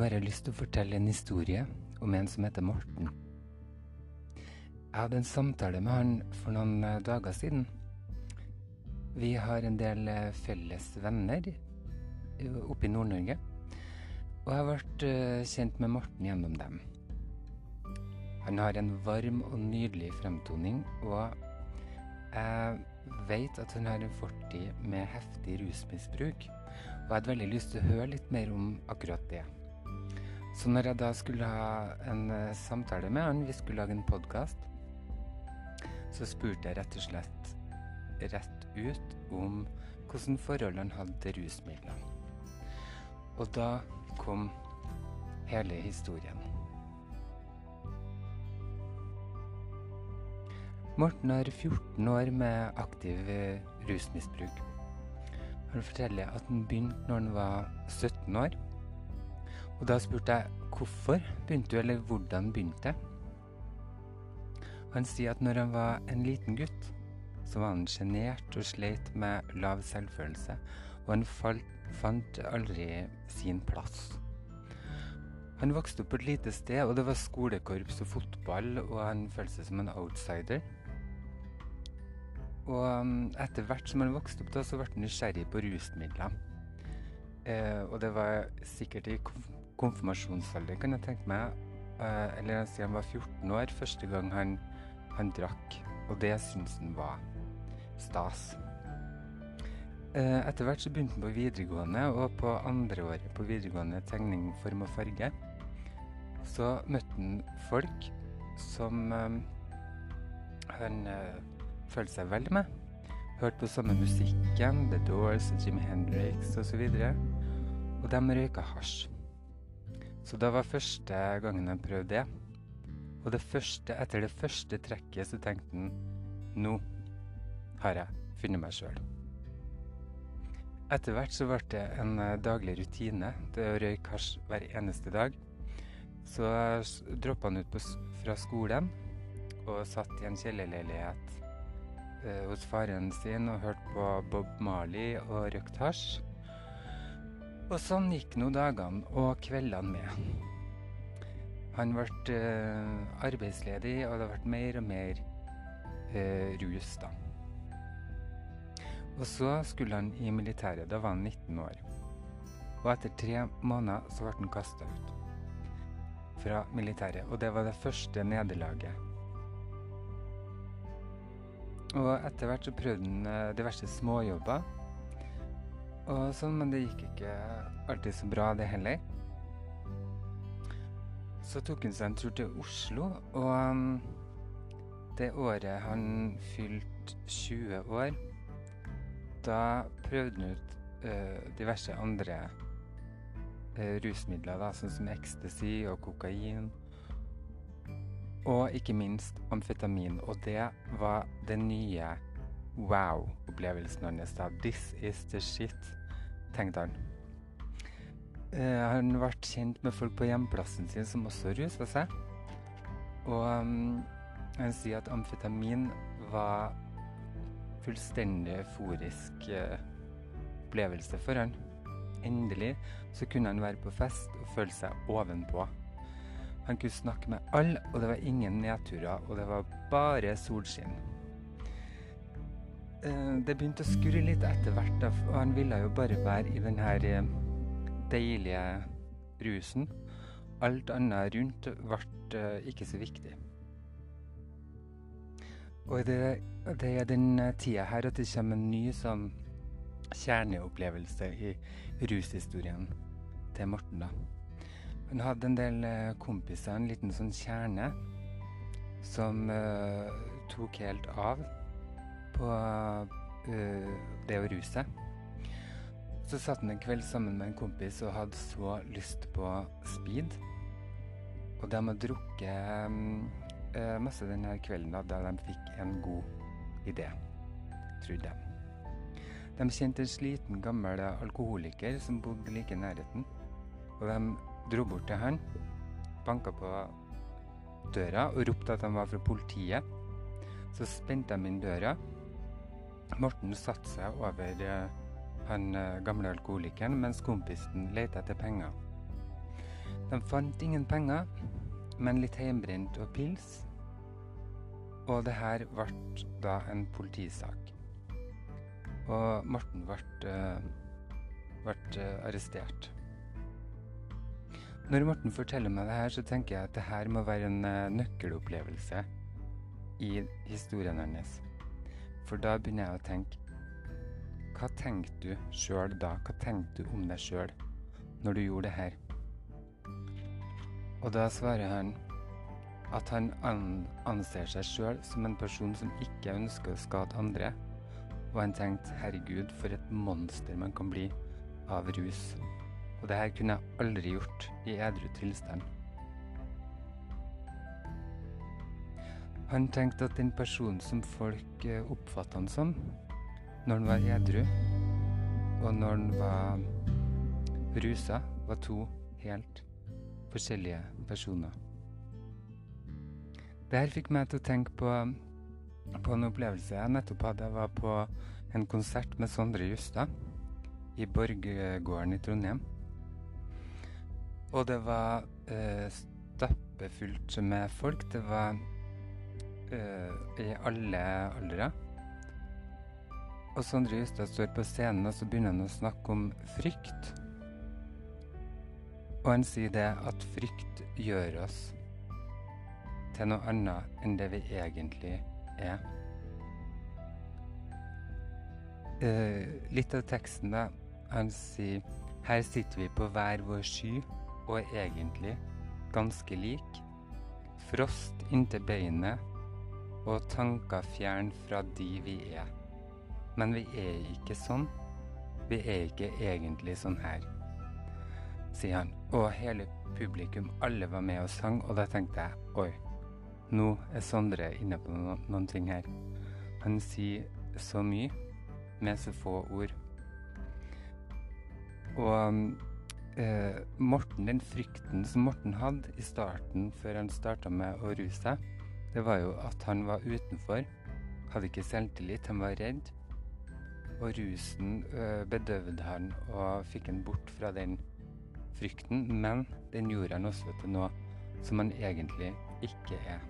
Nå har jeg lyst til å fortelle en historie om en som heter Morten. Jeg hadde en samtale med han for noen eh, dager siden. Vi har en del eh, felles venner eh, oppe i Nord-Norge. Og jeg vært kjent med Morten gjennom dem. Han har en varm og nydelig fremtoning, og jeg vet at han har en fortid med heftig rusmisbruk. Og jeg hadde veldig lyst til å høre litt mer om akkurat det. Så når jeg da skulle ha en uh, samtale med han, vi skulle lage en podkast, så spurte jeg rett og slett rett ut om hvordan forhold han hadde til rusmidler. Og da kom hele historien. Morten har 14 år med aktiv eh, rusmisbruk. Han forteller at han begynte når han var 17 år og da spurte jeg hvorfor begynte du, eller hvordan begynte Han sier at når han var en liten gutt, så var han sjenert og sleit med lav selvfølelse, og han falt, fant aldri sin plass. Han vokste opp på et lite sted, og det var skolekorps og fotball, og han følte seg som en outsider. Og um, etter hvert som han vokste opp, da, så ble han nysgjerrig på rusmidler. Eh, og det var sikkert i konfirmasjonsalder, kan jeg tenke meg. Eh, eller sier han var 14 år første gang han, han drakk. Og det syntes han var stas. Eh, etter hvert så begynte han på videregående, og på andre året på videregående tegning, form og farge, så møtte han folk som eh, han følte seg vel med. Hørte på samme musikken, The Doors, Jimmy Hendrix osv. Og, så og de røyka hasj. Så det var første gangen han prøvde det. Og det første, etter det første trekket så tenkte han nå har jeg funnet meg sjøl. Etter hvert så ble det en eh, daglig rutine. Det å røyke hasj hver eneste dag. Så droppa han ut på, fra skolen og satt i en kjellerleilighet eh, hos faren sin og hørte på Bob Marley og røykte hasj. Og sånn gikk nå dagene og kveldene med. Han ble eh, arbeidsledig, og det ble mer og mer eh, rus, da. Og så skulle han i militæret. Da var han 19 år. Og etter tre måneder så ble han kasta ut fra militæret. Og det var det første nederlaget. Og etter hvert så prøvde han eh, diverse småjobber og sånn, men det gikk ikke alltid så bra, det heller. Så tok han seg en tur til Oslo, og um, det året han fylte 20 år, da prøvde han ut uh, diverse andre uh, rusmidler, da, sånn som ecstasy og kokain. Og ikke minst amfetamin. Og det var den nye wow-opplevelsen hans. This is the shit tenkte han. Uh, han ble kjent med folk på hjemplassen sin som også rusa seg. Og um, han sier at amfetamin var fullstendig euforisk uh, opplevelse for han. Endelig så kunne han være på fest og føle seg ovenpå. Han kunne snakke med alle, og det var ingen nedturer, og det var bare solskinn. Eh, det begynte å skurre litt etter hvert, og han ville jo bare være i den her eh, deilige rusen. Alt annet rundt ble eh, ikke så viktig. Og det, det er den tida her at det kommer en ny sånn kjerneopplevelse i rushistorien til Morten, da. Han hadde en del kompiser, en liten sånn kjerne, som uh, tok helt av på uh, det å ruse seg. Så satt han en kveld sammen med en kompis og hadde så lyst på speed. Og de hadde drukket uh, masse denne kvelden da, de fikk en god idé, trodde de. De kjente en sliten, gammel alkoholiker som bodde like i nærheten. Og de dro bort til han, banka på døra og ropte at de var fra politiet. Så spente de inn døra Morten satte seg over eh, han eh, gamle alkoholikeren, mens kompisen lette etter penger. De fant ingen penger, men litt hjemmebrent og pils. Og det her ble da en politisak. Og Morten ble, uh, ble arrestert. Når Morten forteller meg det her, så tenker jeg at det her må være en nøkkelopplevelse i historien hans. For da begynner jeg å tenke Hva tenkte du sjøl da? Hva tenkte du om deg sjøl når du gjorde det her? Og da svarer han at han anser seg sjøl som en person som ikke ønsker å skade andre. Og han tenkte herregud, for et monster man kan bli av rus. Og det her kunne jeg aldri gjort i edru tilstand. Han tenkte at den personen som folk oppfattet oppfatta han som når han var edru, og når han var rusa, var to helt forskjellige personer. Det her fikk meg til å tenke på, på en opplevelse jeg nettopp hadde. Jeg var på en konsert med Sondre Justad i Borggården i Trondheim. Og det var eh, stappfullt med folk. Det var eh, i alle aldre. Og Sondre Justad står på scenen og så begynner han å snakke om frykt. Og han sier det at frykt gjør oss til noe annet enn det vi egentlig er. Uh, litt av teksten, da. Han sier her sitter vi på hver vår sky og er egentlig ganske lik. Frost inntil beinet og tanker fjern fra de vi er. Men vi er ikke sånn. Vi er ikke egentlig sånn her, sier han. Og hele publikum, alle var med og sang, og da tenkte jeg oi. Nå er Sondre inne på noen, noen ting her. Han sier så mye med så få ord. Og eh, Morten, den frykten som Morten hadde i starten, før han starta med å ruse seg, det var jo at han var utenfor. Hadde ikke selvtillit, han var redd. Og rusen øh, bedøvde han og fikk han bort fra den frykten. Men den gjorde han også til noe som han egentlig ikke er.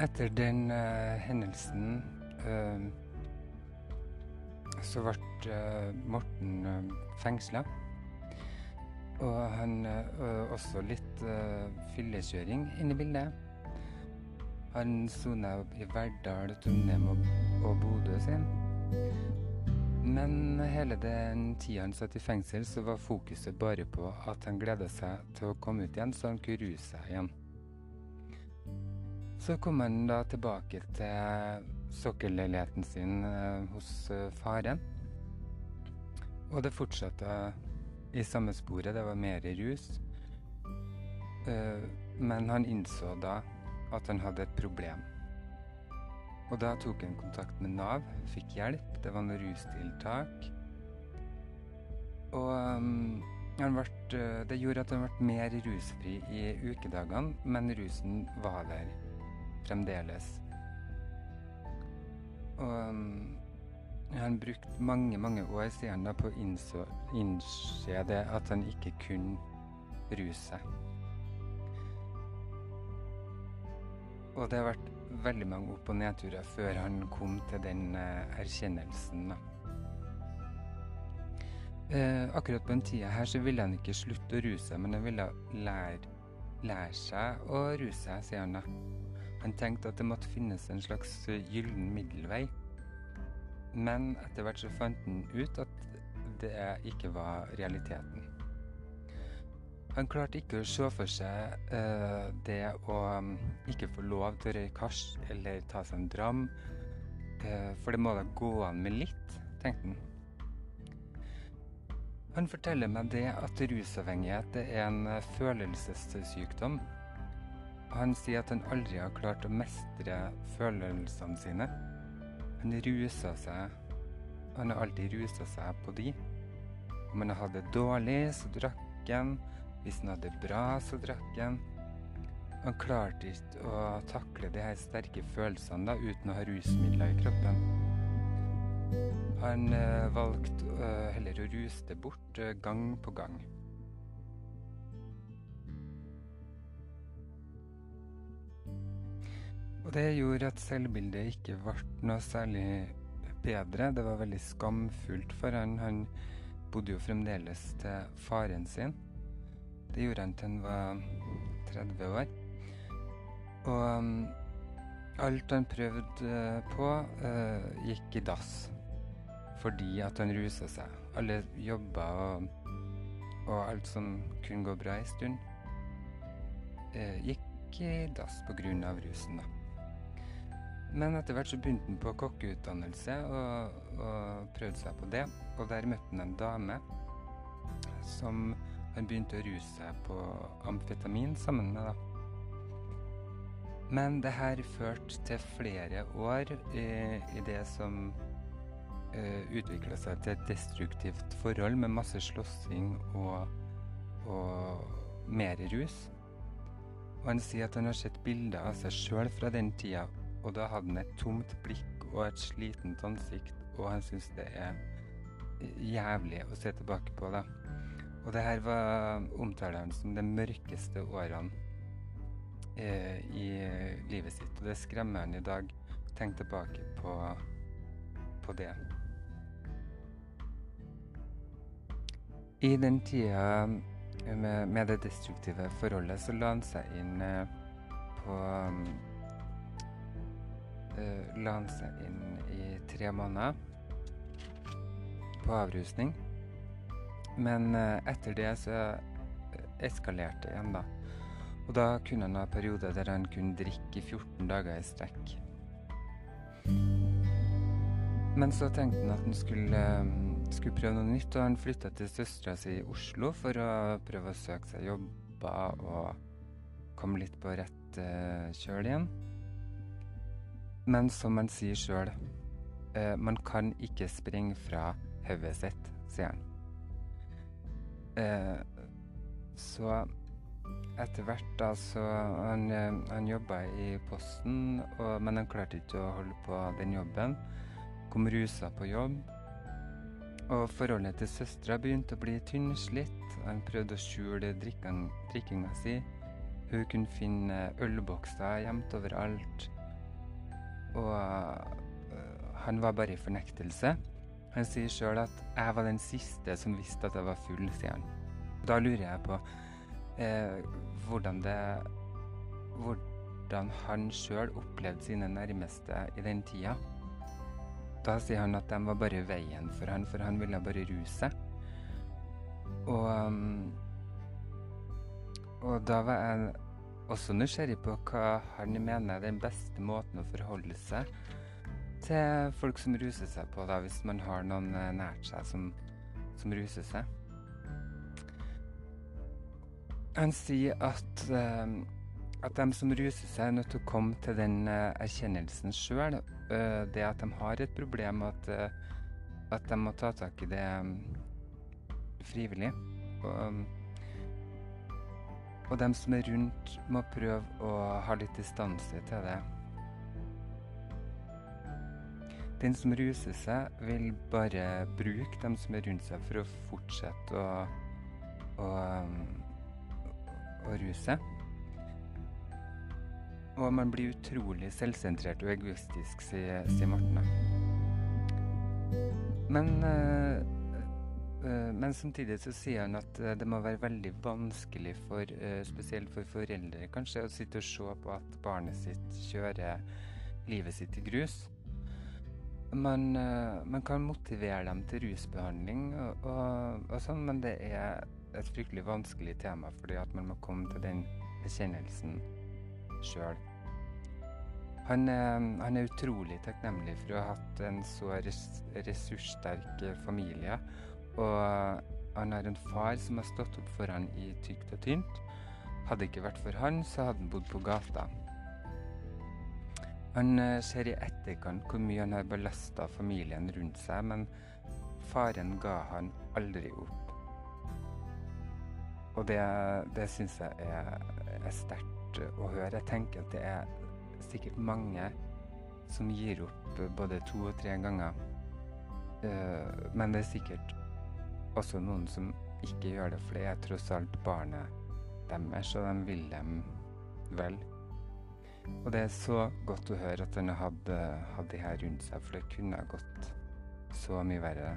Etter den uh, hendelsen uh, så ble uh, Morten fengsla. Og han også litt fyllekjøring inne i bildet. Han sona i Verdal, Trondheim og, og Bodø sin. Men hele den tida han satt i fengsel, så var fokuset bare på at han gleda seg til å komme ut igjen, så han kunne ruse seg igjen. Så kom han da tilbake til sokkelleiligheten sin eh, hos eh, faren. Og det fortsatte i samme sporet. Det var mer rus. Eh, men han innså da at han hadde et problem. Og da tok han kontakt med Nav, fikk hjelp. Det var noen rustiltak. Og um, ble, det gjorde at han ble mer rusfri i ukedagene, men rusen var der fremdeles. Og har brukt mange, mange år siden da på å innse det at han ikke kunne ruse seg. Og det har vært veldig mange opp- og nedturer før han kom til den uh, erkjennelsen. da. Eh, akkurat på den tida her så ville han ikke slutte å ruse seg, men han ville lære, lære seg å ruse seg, sier han da. Han tenkte at det måtte finnes en slags gyllen middelvei. Men etter hvert så fant han ut at det ikke var realiteten. Han klarte ikke å se for seg uh, det å um, ikke få lov til å røyke hasj eller ta seg en dram. Uh, for det må da gå an med litt, tenkte han. Han forteller meg det at rusavhengighet er en uh, følelsessykdom han sier at han aldri har klart å mestre følelsene sine. Han rusa seg. Han har alltid rusa seg på de. Om han hadde det dårlig, så drakk han. Hvis han hadde det bra, så drakk han. Han klarte ikke å takle de her sterke følelsene da, uten å ha rusmidler i kroppen. Han øh, valgte øh, heller å ruse det bort øh, gang på gang. Og det gjorde at selvbildet ikke ble noe særlig bedre. Det var veldig skamfullt for han. Han bodde jo fremdeles til faren sin. Det gjorde han til han var 30 år. Og um, alt han prøvde på, gikk i dass fordi at han rusa seg. Alle jobber og, og, alt som kunne gå bra ei stund, uh, gikk i dass av rusen, da. Men etter hvert så begynte han på kokkeutdannelse og, og, prøvde seg på det. Og der møtte han en dame som han begynte å ruse seg på amfetamin sammen med, da. Men det her førte til flere år i, i det som uh, eh, utvikla seg til et destruktivt forhold med masse slåssing og, og mer rus. Og han sier at han har sett bilder av seg sjøl fra den tida, og da hadde han et tomt blikk og et slitent ansikt, og han syns det er jævlig å se tilbake på, da. Og det her var omtaler han som de mørkeste årene eh, i livet sitt, og det skremmer han i dag. Tenk tilbake på, på det. I den tida med, med, det destruktive forholdet så la han seg inn eh, på uh, La han seg inn i tre måneder på avrusning. Men uh, etter det så eskalerte det igjen, da. Og da kunne han ha perioder der han kunne drikke i 14 dager i strekk. Men så tenkte han at han skulle um, skulle prøve noe nytt, og han flytta til søstera si i Oslo for å prøve å søke seg jobber og komme litt på rett uh, kjøl igjen. Men som han sier sjøl, eh, man kan ikke springe fra hodet sitt, sier han. Eh, så etter hvert da så Han, han jobba i Posten, og, men han klarte ikke å holde på den jobben. Kom rusa på jobb og forholdet til søstera begynte å bli tynnslitt. Han prøvde å skjule drikkinga si. Hun kunne finne ølbokser gjemt overalt. Og uh, han var bare i fornektelse. Han sier sjøl at 'jeg var den siste som visste at jeg var full', sier han. Da lurer jeg på eh, hvordan det Hvordan han sjøl opplevde sine nærmeste i den tida. Da sier han at de var bare veien for han, for han ville bare ruse. Og, um, og da var jeg også nysgjerrig på hva han mener er den beste måten å forholde seg til folk som ruser seg på, da, hvis man har noen eh, nært seg som, som ruser seg. Han sier at uh, at de som ruser seg, er nødt til å komme til den uh, erkjennelsen sjøl. Uh, det at de har et problem, at, at de må ta tak i det um, frivillig. Og, um, og dem som er rundt, må prøve å ha litt distanse til det. Den som ruser seg, vil bare bruke dem som er rundt seg, for å fortsette å, å, å ruse. Og man blir utrolig selvsentrert og egoistisk, sier, sier Morten. Men, øh, men samtidig så sier han at det må være veldig vanskelig for øh, spesielt for foreldre kanskje å sitte og se på at barnet sitt kjører livet sitt i grus. Man, man kan motivere dem til rusbehandling og, og, og sånn, men det er et fryktelig vanskelig tema fordi at man må komme til den bekjennelsen sjøl. Han, han, er utrolig takknemlig for å ha hatt en så res ressurssterk familie. Og han har en far som har stått opp for han i tykt og tynt. Hadde det ikke vært for han, så hadde han bodd på gata. Han eh, ser i etterkant hvor mye han har belasta familien rundt seg, men faren ga han aldri opp. Og det, det syns jeg er, er sterkt å høre. Jeg tenker at det er sikkert mange som gir opp både to og tre ganger. Uh, men det er sikkert også noen som ikke gjør det, for det er tross alt barnet deres, og de vil dem vel. Og det er så godt å høre at han hadde hatt de her rundt seg, for det kunne ha gått så mye verre.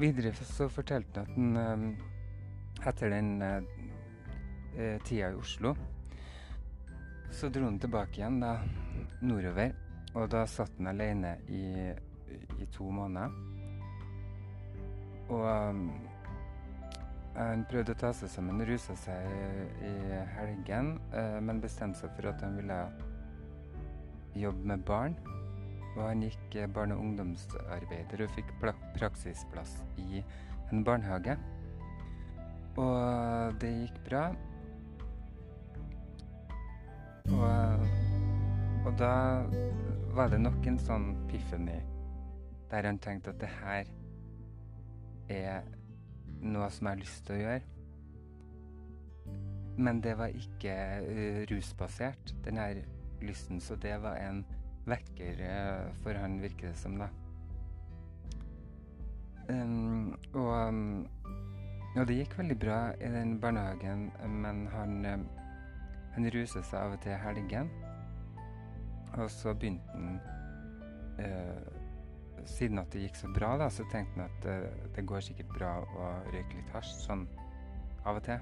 Videre så fortalte han at han etter den eh, tida i Oslo så dro han tilbake igjen da nordover, og da satt han alene i, i to måneder. Og um, han prøvde å ta seg sammen, rusa seg i helgen, uh, men bestemte seg for at han ville jobbe med barn. Og han gikk eh, barne- og ungdomsarbeider og fikk praksisplass i en barnehage. Og det gikk bra. Og, og da var det nok en sånn piffeny der han tenkte at det her er noe som jeg har lyst til å gjøre. Men det var ikke uh, rusbasert, den her lysten, så det var en vekker uh, for han, virker det som, da. Um, og um, og det gikk veldig bra i den barnehagen, men han, eh, han ruset seg av og til helgen. Og så begynte han eh, Siden at det gikk så bra, da, så tenkte han at eh, det går sikkert bra å røyke litt hasj sånn av og til.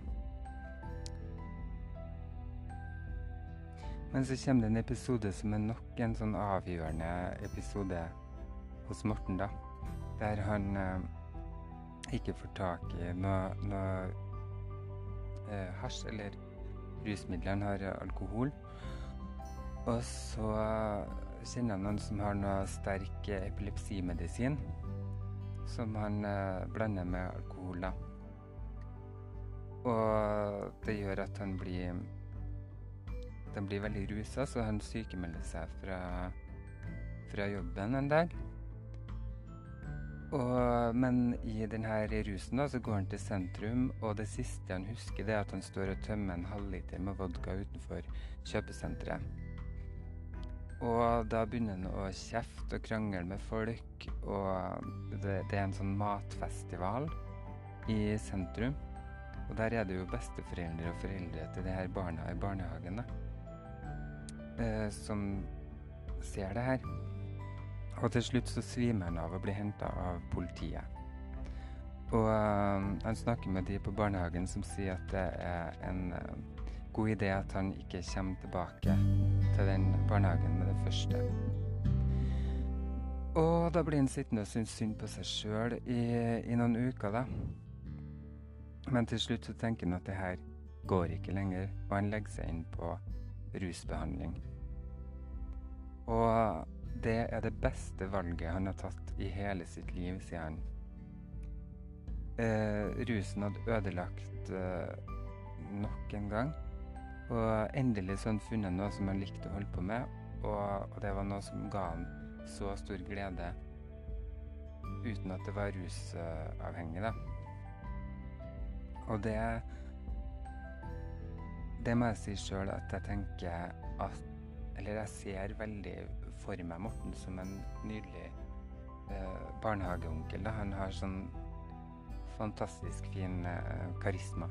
Men så kommer det en episode som er nok en sånn avgjørende episode hos Morten, da. Der han eh, ikke får tak i noe, noe eh, hasj eller rusmidler. Han har alkohol. Og så kjenner noen som har noe sterk epilepsimedisin som han eh, blander med alkohol. da. Og det gjør at han blir Han blir veldig rusa, så han sykemelder seg fra, fra jobben en dag. Og, men i denne rusen da, så går han til sentrum, og det siste han husker, det er at han står og tømmer en halvliter med vodka utenfor kjøpesenteret. Og da begynner han å kjefte og krangle med folk, og det, det, er en sånn matfestival i sentrum. Og der er det jo besteforeldre og foreldre til de her barna i barnehagen da, eh, som ser det her. Og til slutt så svimer han av og blir henta av politiet. Og uh, han snakker med de på barnehagen som sier at det er en uh, god idé at han ikke kommer tilbake til den barnehagen med det første. Og da blir han sittende og synes synd på seg sjøl i, i, noen uker, da. Men til slutt så tenker han at det her går ikke lenger, og han legger seg inn på rusbehandling. Og det er det beste valget han har tatt i hele sitt liv, sier han. Eh, rusen hadde ødelagt eh, nok en gang. Og endelig så han funnet noe som han likte å holde på med, og, og det var noe som ga han så stor glede uten at det var rusavhengig, da. Og det Det må jeg si sjøl at jeg tenker at Eller jeg ser veldig for meg Morten som en nydelig eh, barnehageonkel. Da. Han har sånn fantastisk fin eh, karisma.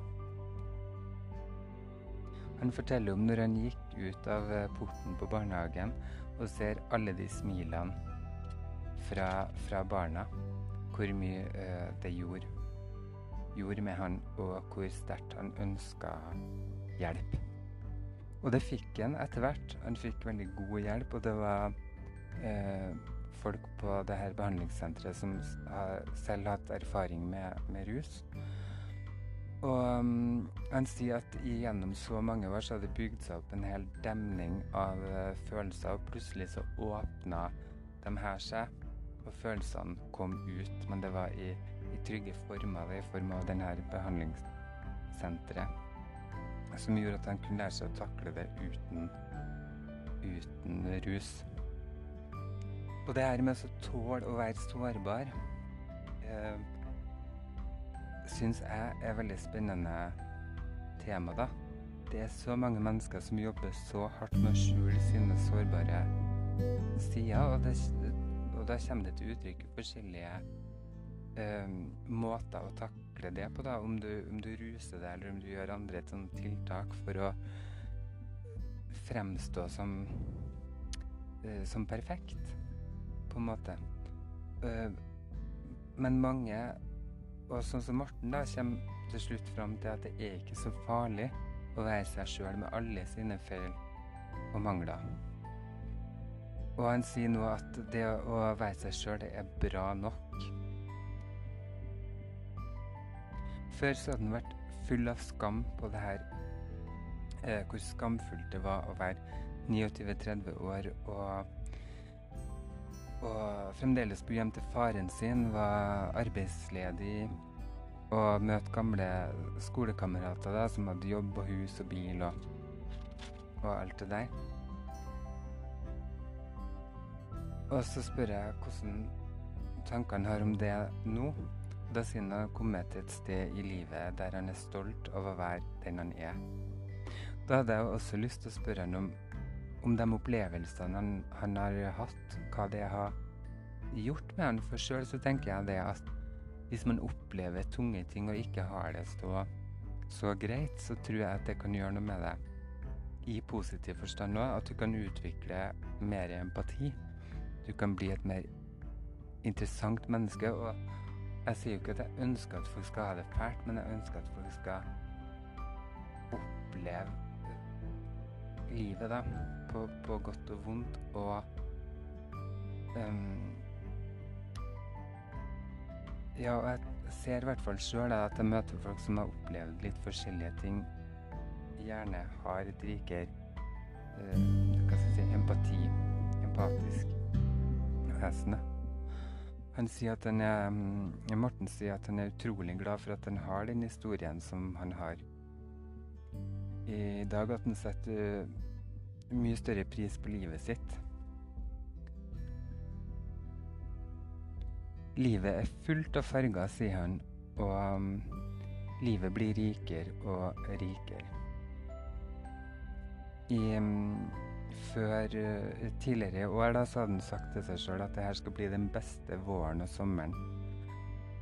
Han forteller om når han gikk ut av eh, porten på barnehagen og ser alle de smilene fra, fra barna, hvor mye uh, det gjorde, gjorde med han, og hvor sterkt han ønska hjelp. Og det fikk han etter hvert. Han fikk veldig god hjelp, og det var uh, folk på det her behandlingssenteret som har selv hatt erfaring med, med rus. Og um, han sier at gjennom så mange år så har det bygd seg opp en hel demning av uh, følelser, og plutselig så åpna de her seg, og følelsene kom ut. Men det var i, i trygge former, i form av denne behandlingssenteret som gjorde at han kunne lære seg å takle det uten, uten rus. Og det her med å tåle å være sårbar eh, syns jeg er veldig spennende tema, da. Det er så mange mennesker som jobber så hardt med å skjule sine sårbare sider, og, det, og da kommer det til uttrykk forskjellige eh, måter å takle det på. da, Om du, om du ruser deg, eller om du gjør andre et sånt tiltak for å fremstå som, eh, som perfekt, på en måte. Eh, men mange, og sånn som Morten, da, kommer til slutt fram til at det er ikke så farlig å være seg sjøl med alle sine feil og mangler. Og han sier nå at det å være seg sjøl, det er bra nok. Før så hadde han vært full av skam på det her eh, hvor skamfullt det var å være 29-30 år og, og fremdeles bo hjem til faren sin, var arbeidsledig og møte gamle skolekamerater da, som hadde jobb og hus og bil og, og alt det der. Og så spør jeg hvordan tankene har om det nå. Da sier han har kommet til et sted i livet der han er stolt over å være den han er. Da hadde jeg også lyst til å spørre han om, om de opplevelsene han, han, har hatt, hva det har gjort med han. For sjøl så tenker jeg det at hvis man opplever tunge ting og ikke har det så, så greit, så tror jeg at det kan gjøre noe med det i positiv forstand òg. At du kan utvikle mer empati. Du kan bli et mer interessant menneske. Og jeg sier jo ikke at jeg ønsker at folk skal ha det fælt, men jeg ønsker at folk skal oppleve livet, da. På, på godt og vondt. Og um, ja, og jeg ser i hvert fall sjøl at jeg møter folk som har opplevd litt forskjellige ting. Gjerne har et rikere uh, hva skal jeg si, empati, empatisk vesen. Han sier at han er, um, Morten sier at han er utrolig glad for at han har den historien som han har. I dag at han setter mye større pris på livet sitt. Livet er fullt av farger, sier han, og um, livet blir rikere og rikere. I, um, før uh, tidligere i år da, så hadde han sagt til seg sjøl at det her skal bli den beste våren og sommeren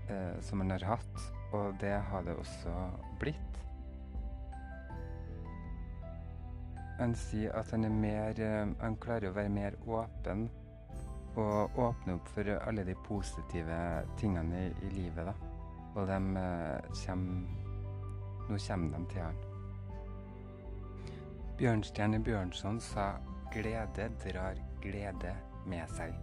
uh, som han har hatt, og det har det også blitt. Han sier at han er mer uh, Han klarer å være mer åpen og åpne opp for alle de positive tingene i, i livet, da. Og de eh, kommer Nå kommer de til han. Bjørnstjerne Bjørnson sa 'glede drar glede med seg'.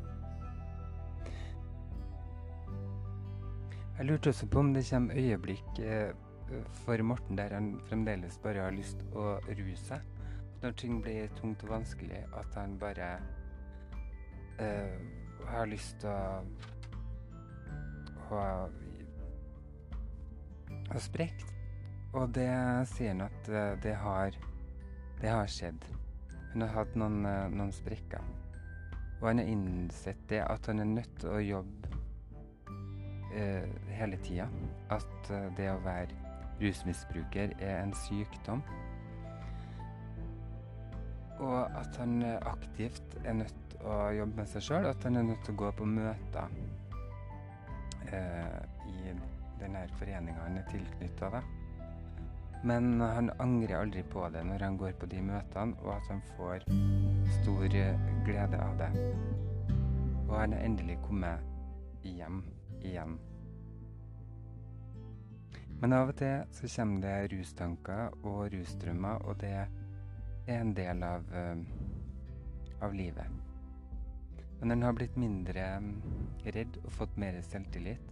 Jeg lurte også på om det kommer øyeblikk eh, for Morten der han fremdeles bare har lyst å ruse seg. Når ting blir tungt og vanskelig, at han bare uh, har lyst til å ha, ha sprekt. Og det sier han at uh, det har det har skjedd. Hun har hatt noen, uh, noen sprekker. Og han har innsett det at han er nødt til å jobbe hele tida. At det å være rusmisbruker er en sykdom. Og at han aktivt er nødt å jobbe med seg sjøl, at han er nødt til å gå på møter eh, i denne foreninga han er tilknytta. Men han angrer aldri på det når han går på de møtene, og at han får stor glede av det. Og han er endelig kommet hjem igjen. Men av og til så kommer det rustanker og rusdrømmer, og det er en del av, uh, av livet. Men han har blitt mindre mm, redd og fått mer selvtillit.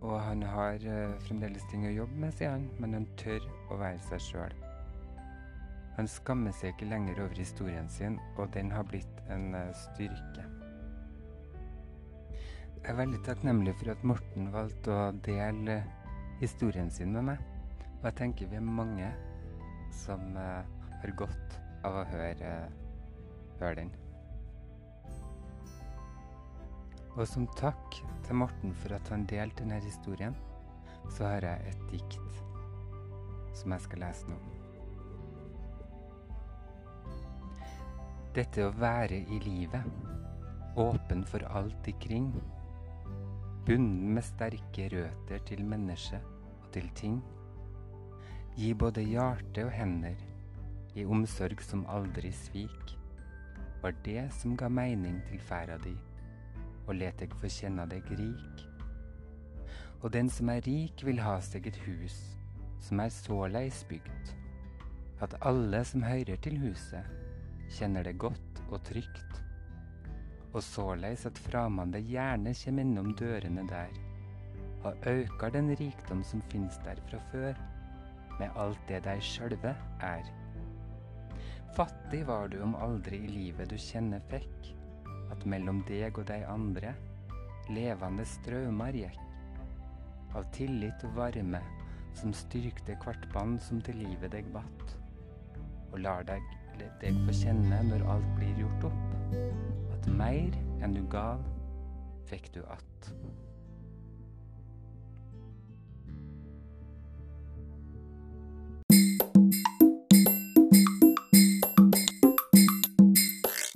Og han har uh, fremdeles ting å jobbe med, sier han, men han tør å være seg sjøl. Han skammer seg ikke lenger over historien sin, og den har blitt en styrke. Jeg er veldig takknemlig for at Morten valgte å dele historien sin med meg. Og jeg tenker vi er mange som har godt av å høre, høre den. Og som takk til Morten for at han delte denne historien, så har jeg et dikt som jeg skal lese nå. Dette å være i livet, åpen for alt ikring, bunden med sterke røter til mennesket og til ting. Gi både hjerte og hender, i omsorg som aldri svik, var det som ga mening til ferda di, og let deg få kjenne deg rik. Og den som er rik, vil ha seg et hus som er såleis bygd, at alle som hører til huset, kjenner det godt og trygt, og såleis at framande gjerne kjem innom dørene der, og aukar den rikdom som finnes der fra før, med alt det deg sjølve er. Fattig var du om aldri i livet du kjenner fikk, at mellom deg og dei andre levende strømar gikk, av tillit og varme som styrkte hvert bånd som til livet deg batt, og lar deg deg få kjenne når alt blir gjort opp, at mer enn du gav, fikk du att.